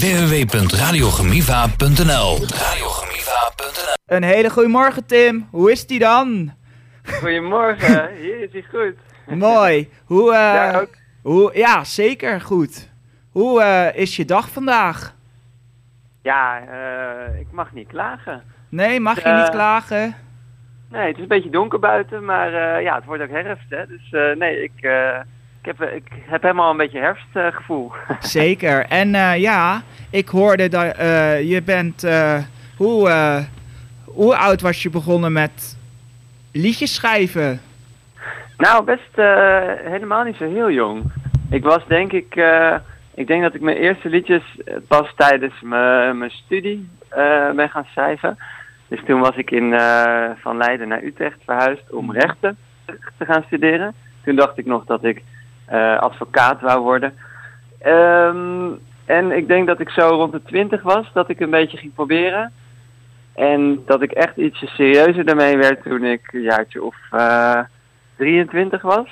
www.radiogemiva.nl Radiogemiva.nl Een hele goede morgen, Tim. Hoe is die dan? Goedemorgen, hier is hij goed. Mooi. Hoe, eh, Daar ook. hoe, ja, zeker goed. Hoe eh, is je dag vandaag? Ja, eh, ik mag niet klagen. Nee, mag je niet klagen? Nee, het is een beetje donker buiten, maar eh, ja, het wordt ook herfst, hè. Dus eh, nee, ik, eh, ik, heb, ik heb helemaal een beetje herfstgevoel. Zeker. En eh, ja, ik hoorde dat eh, je bent... eh, hoe, eh, hoe oud was je begonnen met liedjes schrijven? nou, best eh, helemaal niet zo heel jong. Ik was denk ik, eh, ik denk dat ik mijn eerste liedjes eh, pas tijdens mijn mijn studie eh, ben gaan schrijven. Dus toen was ik in, eh, van Leiden naar Utrecht verhuisd om rechten te gaan studeren. Toen dacht ik nog dat ik eh, advocaat wou worden. Ehm, en ik denk dat ik zo rond de twintig was, dat ik een beetje ging proberen. En dat ik echt ietsje serieuzer daarmee werd toen ik een jaartje of eh 23 was.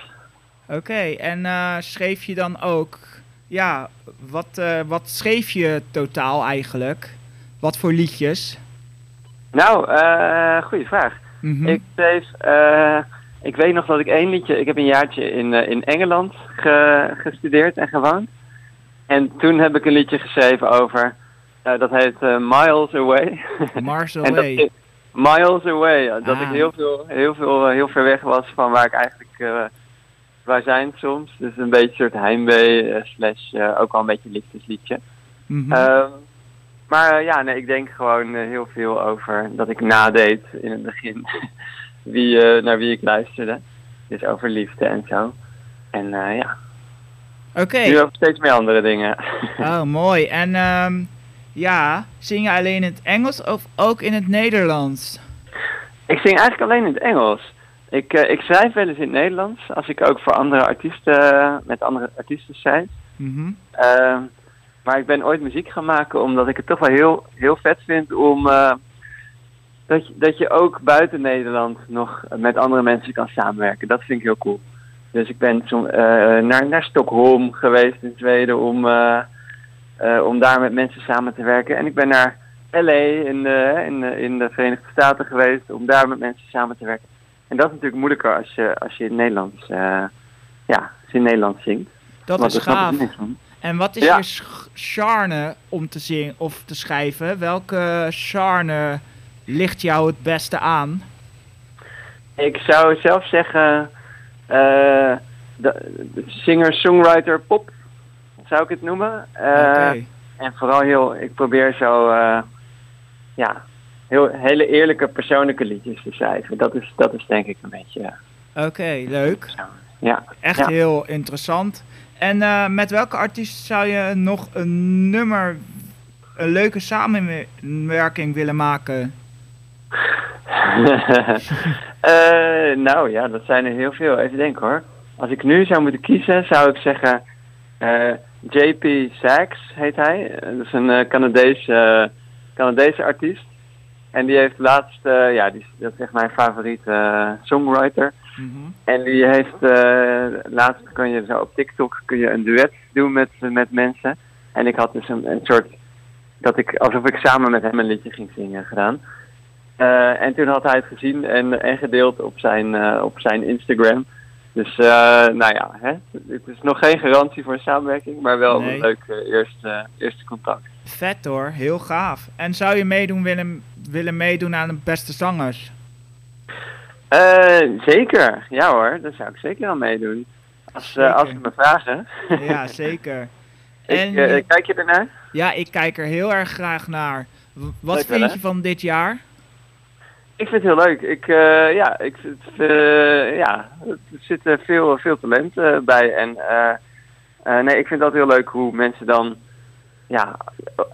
Oké, en eh, schreef je dan ook... Ja, wat, eh, wat schreef je totaal eigenlijk? Wat voor liedjes? Nou, eh goede vraag. Mhm. Ik schreef, eh, ik weet nog dat ik één liedje, ik heb een jaartje in, eh, in Engeland ge- gestudeerd en gewoond. En toen heb ik een liedje geschreven over, eh, dat heet eh, Miles Away. Mars dat Away. Miles Away, dat Ah. ik heel veel, heel veel, heel ver weg was van waar ik eigenlijk waar zijn soms. Dus een beetje een soort heimwee, slash ook wel een beetje liefdesliedje. Ehm, maar ja, nee, ik denk gewoon heel veel over dat ik nadeed in het begin. wie, eh, naar wie ik luisterde. Dus over liefde en zo. En eh, ja, Oké. nu over steeds meer andere dingen. Oh, mooi. En ehm, ja, zing je alleen in het Engels of ook in het Nederlands? ik zing eigenlijk alleen in het Engels. Ik, eh, ik schrijf wel eens in het Nederlands. Als ik ook voor andere artiesten, met andere artiesten schrijf. Mhm. Ehm, maar ik ben ooit muziek gaan maken omdat ik het toch wel heel, heel vet vind om dat, je, dat je ook buiten Nederland nog met andere mensen kan samenwerken. Dat vind ik heel cool. Dus ik ben som, eh, naar, naar Stockholm geweest in Zweden om, eh, eh, om daar met mensen samen te werken. En ik ben naar LA in de, in, de, in de Verenigde Staten geweest om daar met mensen samen te werken. En dat is natuurlijk moeilijker als je, als je in Nederlands, eh, ja, als je in Nederlands zingt. Dat Want is gaaf. En wat is Ja. je charme om te zingen of te schrijven? Welke charme ligt jou het beste aan? Ik zou zelf zeggen, de, de singer-songwriter pop, zou ik het noemen. Oké. En vooral heel, ik probeer zo, eh, ja, heel, hele eerlijke persoonlijke liedjes te schrijven. Dat is, dat is denk ik een beetje, Oké, leuk. ja. Echt Ja. heel interessant. En met welke artiest zou je nog een nummer, een leuke samenwerking willen maken? Eh, nou ja, dat zijn er heel veel. Even denken hoor. Als ik nu zou moeten kiezen, zou ik zeggen eh, JP Sachs heet hij. Eh, Dat is een eh, Canadese, Canadese artiest. En die heeft laatst, ja, die, dat is echt mijn favoriete songwriter. Mhm. En die heeft, laatst kun je zo op TikTok kun je een duet doen met, met mensen. En ik had dus een, een soort, dat ik, alsof ik samen met hem een liedje ging zingen gedaan. Eh, en toen had hij het gezien en, en gedeeld op zijn, eh, op zijn Instagram. Dus, eh, nou ja, hè, het is nog geen garantie voor een samenwerking, maar wel Nee. een leuk eerste, eerste contact. Vet hoor, heel gaaf. En zou je meedoen willen, willen meedoen aan de beste zangers? Zeker, ja hoor, daar zou ik zeker aan meedoen. Als, als ze me vragen. Ja, zeker. ik, En je- kijk je ernaar? Ja, ik kijk er heel erg graag naar. Wat Leuk vind je van dit jaar? Ik vind het heel leuk. Ik, eh, ja, ik eh, ja, er zit eh, veel, veel talent bij. En nee, ik vind dat heel leuk hoe mensen dan ja,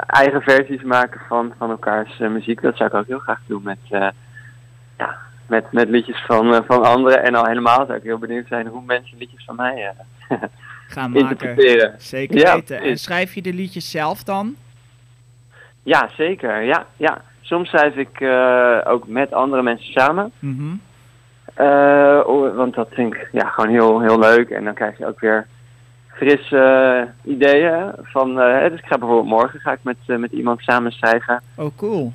eigen versies maken van, van elkaars muziek. Dat zou ik ook heel graag doen met, ja, met, met liedjes van, van anderen. En al helemaal zou ik heel benieuwd zijn hoe mensen liedjes van mij Gaan maken. Zeker Ja, weten. En schrijf je de liedjes zelf dan? Ja, zeker. Ja, ja. Soms schrijf ik eh, ook met andere mensen samen. Mhm. Eh, want dat vind ik ja, gewoon heel, heel leuk. En dan krijg je ook weer frisse ideeën. Van, eh, dus ik ga bijvoorbeeld morgen ga ik met, eh, met iemand samen schrijven. Oh, cool.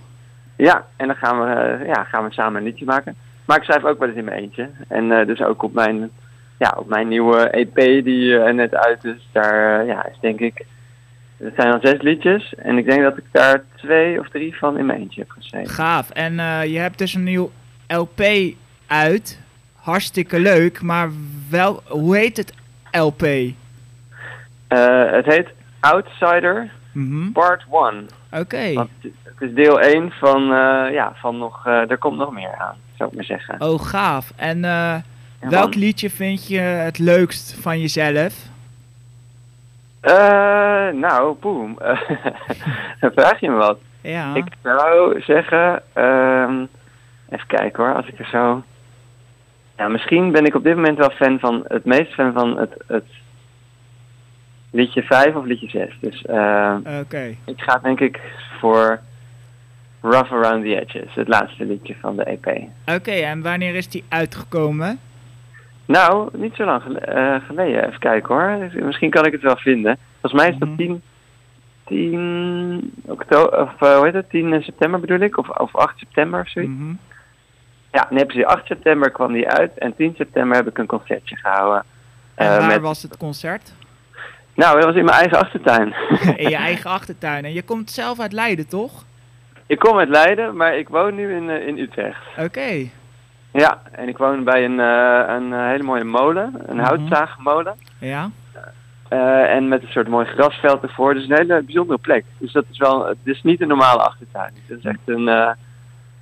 Ja, en dan gaan we, eh, ja, gaan we samen een liedje maken. Maar ik schrijf ook wel eens in mijn eentje. En eh, dus ook op mijn, ja, op mijn nieuwe EP die net uit is. Daar eh, ja, is denk ik... Er zijn al zes liedjes. En ik denk dat ik daar twee of drie van in mijn eentje heb geschreven. Gaaf. En eh, je hebt dus een nieuw LP uit. Hartstikke leuk. Maar wel, hoe heet het LP? Eh, het heet Outsider Mhm. Part 1. Oké. Het is deel 1 van, eh, ja, van nog... er komt nog meer aan, zou ik maar zeggen. Oh, gaaf. En Ja, welk liedje vind je het leukst van jezelf? Eh, nou, boem. Dan vraag je me wat. Ja. Ik zou zeggen, ehm, even kijken hoor, als ik er zo. Ja, misschien ben ik op dit moment wel fan van, het meest fan van het, het liedje 5 of liedje 6. Dus eh, ik ga denk ik voor Rough Around the Edges, het laatste liedje van de EP. Oké, en wanneer is die uitgekomen? Nou, niet zo lang eh, geleden. Even kijken hoor. Misschien kan ik het wel vinden. Volgens mij is dat Mhm. 10, 10 oktober, of eh, hoe heet het? 10 september bedoel ik? Of, of 8 september of zoiets. Mhm. Ja, nee precies. 8 september kwam die uit en 10 september heb ik een concertje gehouden. En Eh, waar met- was het concert? Nou, dat was in mijn eigen achtertuin. In je eigen achtertuin. En je komt zelf uit Leiden, toch? ik kom uit Leiden, maar ik woon nu in, eh, in Utrecht. Oké. Ja, en ik woon bij een, eh, een eh, hele mooie molen, een Mhm. houtzaagmolen. Ja. Eh, en met een soort mooi grasveld ervoor. Dus een hele bijzondere plek. Dus dat is wel, het is niet een normale achtertuin. Het is echt een.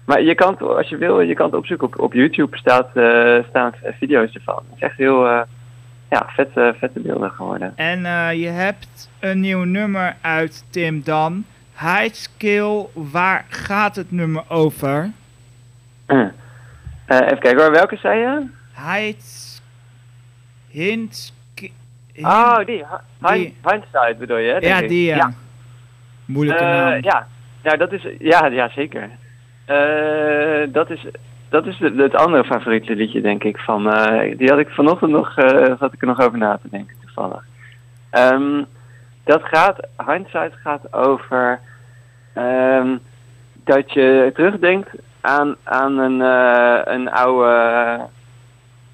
maar je kan, het, als je wil, je kan het opzoeken. Op, op YouTube staat, staan video's ervan. Het is echt heel, ja, vette, vette beelden geworden. En je hebt een nieuw nummer uit Tim Dam. High Skill, waar gaat het nummer over? Eh, even kijken hoor, welke zei je? High... Hint... Oh, die. Hi- Die. Hindsight bedoel je? Ja, ik? die ja. Ja. Moeilijke Eh, naam. ja, nou dat is, ja, ja zeker. Eh, dat is, dat is het, het andere favoriete liedje, denk ik. Van, die had ik vanochtend nog, eh zat ik er nog over na te denken, toevallig. Ehm, dat gaat, Hindsight gaat over ehm, dat je terugdenkt aan, aan een, eh, een oude,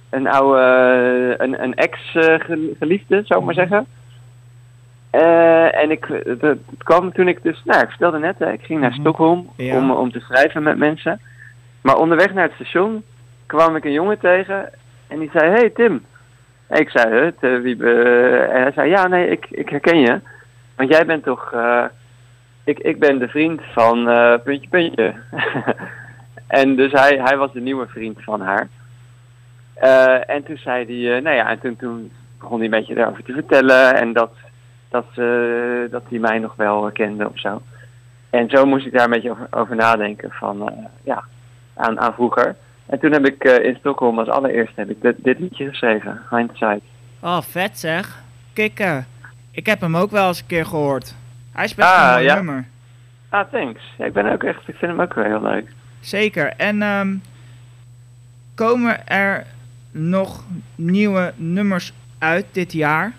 een oude, een, een ex-geliefde, zou ik maar zeggen. Eh, en ik, het, het kwam toen ik dus, nou, ik vertelde net, hè, ik ging naar Mhm. Stockholm Ja. om, om te schrijven met mensen. Maar onderweg naar het station kwam ik een jongen tegen en die zei, hey Tim. En ik zei, het, eh, wie be-" En hij zei, ja nee, ik, ik herken je. Want jij bent toch, eh, ik, ik ben de vriend van eh, puntje puntje. en dus hij, hij was de nieuwe vriend van haar. Eh, en toen zei hij, eh, nou ja, en toen, toen begon hij een beetje daarover te vertellen en dat, dat, eh, dat hij mij nog wel kende of zo. En zo moest ik daar een beetje over, over nadenken van, ja, aan, aan vroeger. En toen heb ik in Stockholm als allereerste heb ik dit, dit liedje geschreven, Hindsight. Oh, vet zeg. Kikken. Ik heb hem ook wel eens een keer gehoord. Hij is best Ah, een mooi ja. nummer. Ah, thanks. Ja, ik ben ook echt, ik vind hem ook wel heel leuk. Zeker. En ehm, komen er nog nieuwe nummers uit dit jaar?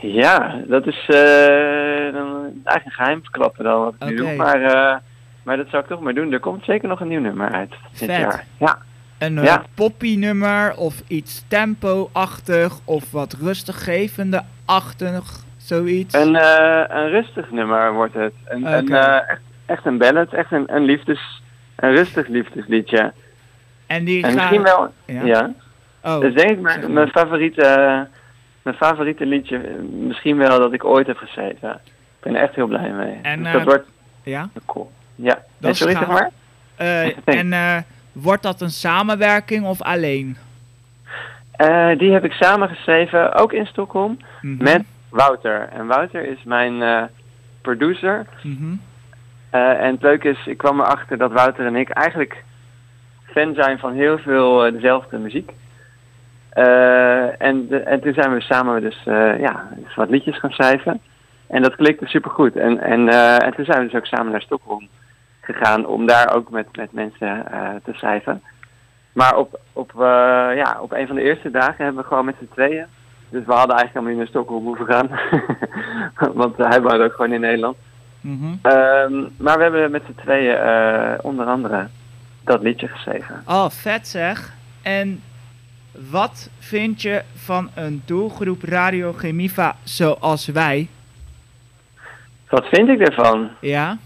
Ja, dat is eh, dan eigenlijk een geheim verklappen dan wat ik nu doe. Maar, eh, maar dat zou ik toch maar doen. Er komt zeker nog een nieuw nummer uit dit Vet. jaar. Ja. Een eh, Ja. poppy nummer of iets tempo-achtig of wat rustiggevende-achtig, zoiets? Een, een rustig nummer wordt het. Een, echt, echt een ballad, echt een, een liefdes... Een rustig liefdesliedje. en die En gaan... misschien wel... Ja? Ja. Oh, Dat is denk ik mijn, favoriete, mijn favoriete liedje. eh, Misschien wel dat ik ooit heb geschreven. Ik ben er echt heel blij mee. En, Dus eh, dat wordt ja? cool. Ja, Dat is sorry zeg maar. Eh, en eh, wordt dat een samenwerking of alleen? Eh, die heb ik samen geschreven, ook in Stockholm, Mhm. met Wouter. En Wouter is mijn eh, producer. Mhm. Eh, en het leuke is, ik kwam erachter dat Wouter en ik eigenlijk fan zijn van heel veel eh, dezelfde muziek. Eh, en, en toen zijn we samen dus, ja, wat liedjes gaan schrijven. En dat klikte supergoed. En, en, en toen zijn we dus ook samen naar Stockholm gegaan om daar ook met, met mensen te schrijven. Maar op, op, ja, op een van de eerste dagen hebben we gewoon met z'n tweeën dus we hadden eigenlijk helemaal niet naar Stockholm hoeven gaan. Want hij woonde ook gewoon in Nederland. Mhm. Ehm, maar we hebben met z'n tweeën eh, onder andere dat liedje geschreven. Oh, vet zeg. En wat vind je van een doelgroep Radio Gemiva zoals wij? Wat vind ik ervan? Ja?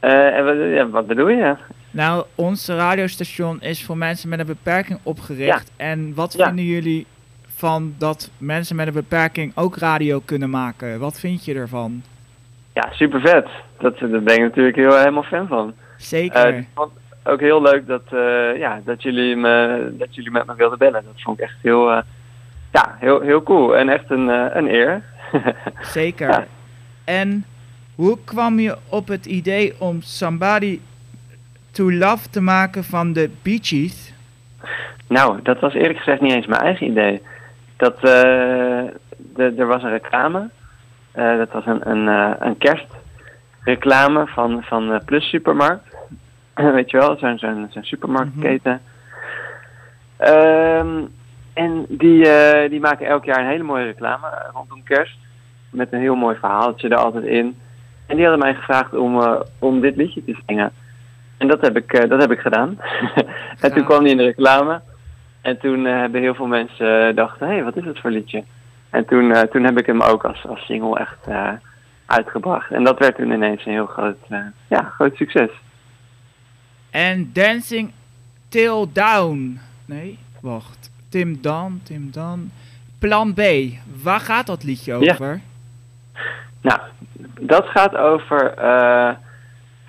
Eh, en wat, ja, wat bedoel je? Nou, ons radiostation is voor mensen met een beperking opgericht. En wat Ja. vinden jullie van dat mensen met een beperking ook radio kunnen maken? Wat vind je ervan? Ja, super vet. Dat, daar ben ik natuurlijk heel, helemaal fan van. Zeker. Eh, ik vond het ook heel leuk dat, eh, ja, dat, jullie me, dat jullie met me wilden bellen. Dat vond ik echt heel, eh, ja, heel, heel cool en echt een, eh, een eer. Zeker. ja. En hoe kwam je op het idee om Somebody to Love te maken van de Bee Gees? Nou, dat was eerlijk gezegd niet eens mijn eigen idee. Dat, eh, de, er was een reclame. Eh, dat was een, een, eh, een kerstreclame van, van eh, Plus Supermarkt. Weet je wel, zo'n zo'n zo'n supermarktketen. Ehm, en die, die maken elk jaar een hele mooie reclame rondom kerst. Met een heel mooi verhaaltje er altijd in. En die hadden mij gevraagd om, om dit liedje te zingen. En dat heb ik, dat heb ik gedaan. en toen kwam die in de reclame. En toen hebben heel veel mensen dachten, hé, hey, wat is dat voor liedje? En toen, eh, toen heb ik hem ook als, als single echt eh, uitgebracht. En dat werd toen ineens een heel groot, eh, ja, groot succes. En Dancing Till Down. Nee, wacht. Tim Dan, Tim Dan. Plan B. Waar gaat dat liedje Ja. over? Nou, dat gaat over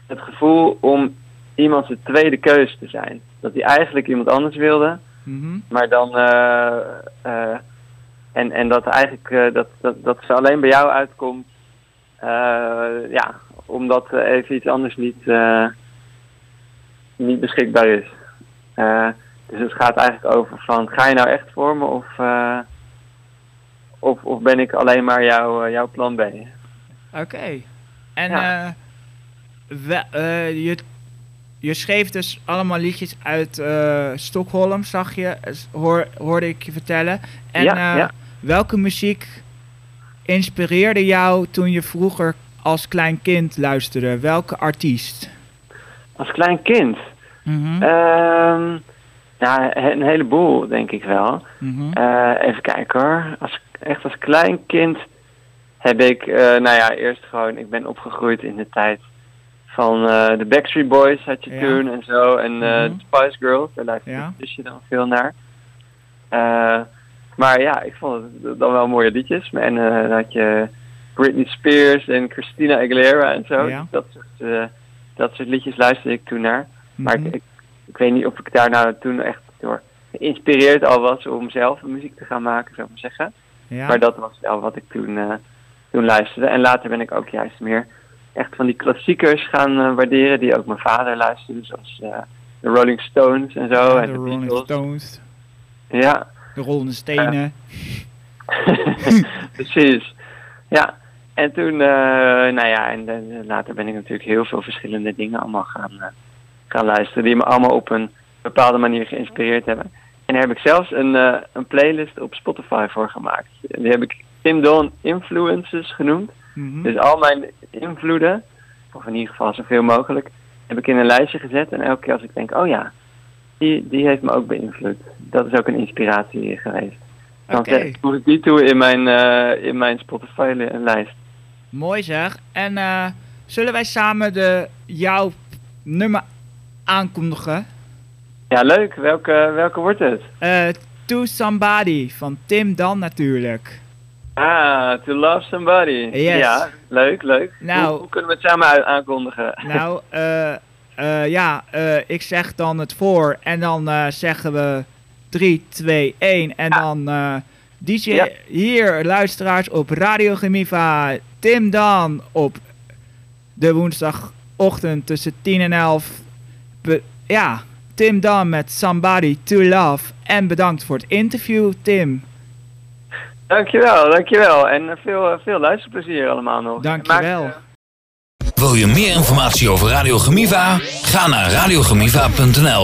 het gevoel om iemand zijn tweede keus te zijn. Dat hij eigenlijk iemand anders wilde, Mhm. maar dan... en, en dat eigenlijk eh, dat, dat, dat ze alleen bij jou uitkomt. eh, ja, omdat even iets anders niet, eh, niet beschikbaar is. Dus het gaat eigenlijk over van, ga je nou echt voor me of, of, of ben ik alleen maar jouw jouw plan B? Oké. En Ja. we- je, je schreef dus allemaal liedjes uit Stockholm, zag je, hoor, hoorde ik je vertellen. En Ja, ja. Welke muziek inspireerde jou toen je vroeger als klein kind luisterde? Welke artiest? Als klein kind? Ja, een heleboel denk ik wel. mhm. Eh, even kijken hoor. Als, echt als klein kind heb ik, eh, nou ja, eerst gewoon, ik ben opgegroeid in de tijd van eh, de Backstreet Boys had je Ja. toen en zo. En Mhm. Spice Girls, daar luisterde Ja. zusje dan veel naar. Maar ja, ik vond het dan wel mooie liedjes. En eh, dan had je Britney Spears en Christina Aguilera en zo. Ja. Dat, soort, eh, dat soort liedjes luisterde ik toen naar. Maar Mhm. ik, ik, ik weet niet of ik daar nou toen echt door geïnspireerd al was om zelf muziek te gaan maken, zou ik maar zeggen. ja. Maar dat was wel wat ik toen, eh, toen luisterde. En later ben ik ook juist meer echt van die klassiekers gaan waarderen, die ook mijn vader luisterde, zoals de Rolling Stones en zo. Ja, en de de Rolling Beatles. Stones, Ja, de Rollende Stenen. precies. Ja, en toen, eh, nou ja, en later ben ik natuurlijk heel veel verschillende dingen allemaal gaan, eh, gaan luisteren, die me allemaal op een bepaalde manier geïnspireerd hebben. En daar heb ik zelfs een, eh, een playlist op Spotify voor gemaakt. Die heb ik Tim Dawn Influences genoemd. Mhm. Dus al mijn invloeden, of in ieder geval zoveel mogelijk, heb ik in een lijstje gezet. En elke keer als ik denk, oh ja, die, die heeft me ook beïnvloed. Dat is ook een inspiratie geweest. Dan voeg ik die toe in mijn, eh, in mijn Spotify-lijst. Mooi zeg. En eh, zullen wij samen de, jouw nummer aankondigen? Ja, leuk. Welke, welke wordt het? Eh to Somebody van Tim Dan natuurlijk. Ah, To Love Somebody. Yes. Ja, leuk, leuk. Nou. hoe, hoe kunnen we het samen aankondigen? Nou, eh, ja, eh, ik zeg dan het voor en dan eh, zeggen we 3, 2, 1 en dan eh, DJ Ja. hier, luisteraars op Radio Gemiva, Tim Dan op de woensdagochtend tussen 10 en 11. Be- ja, Tim Dan met Somebody to Love en bedankt voor het interview, Tim. Dankjewel, dankjewel. En eh, veel, eh, veel luisterplezier allemaal nog. Dankjewel. Eh, Wil je meer informatie over Radio Gemiva? Ga naar radiogemiva.nl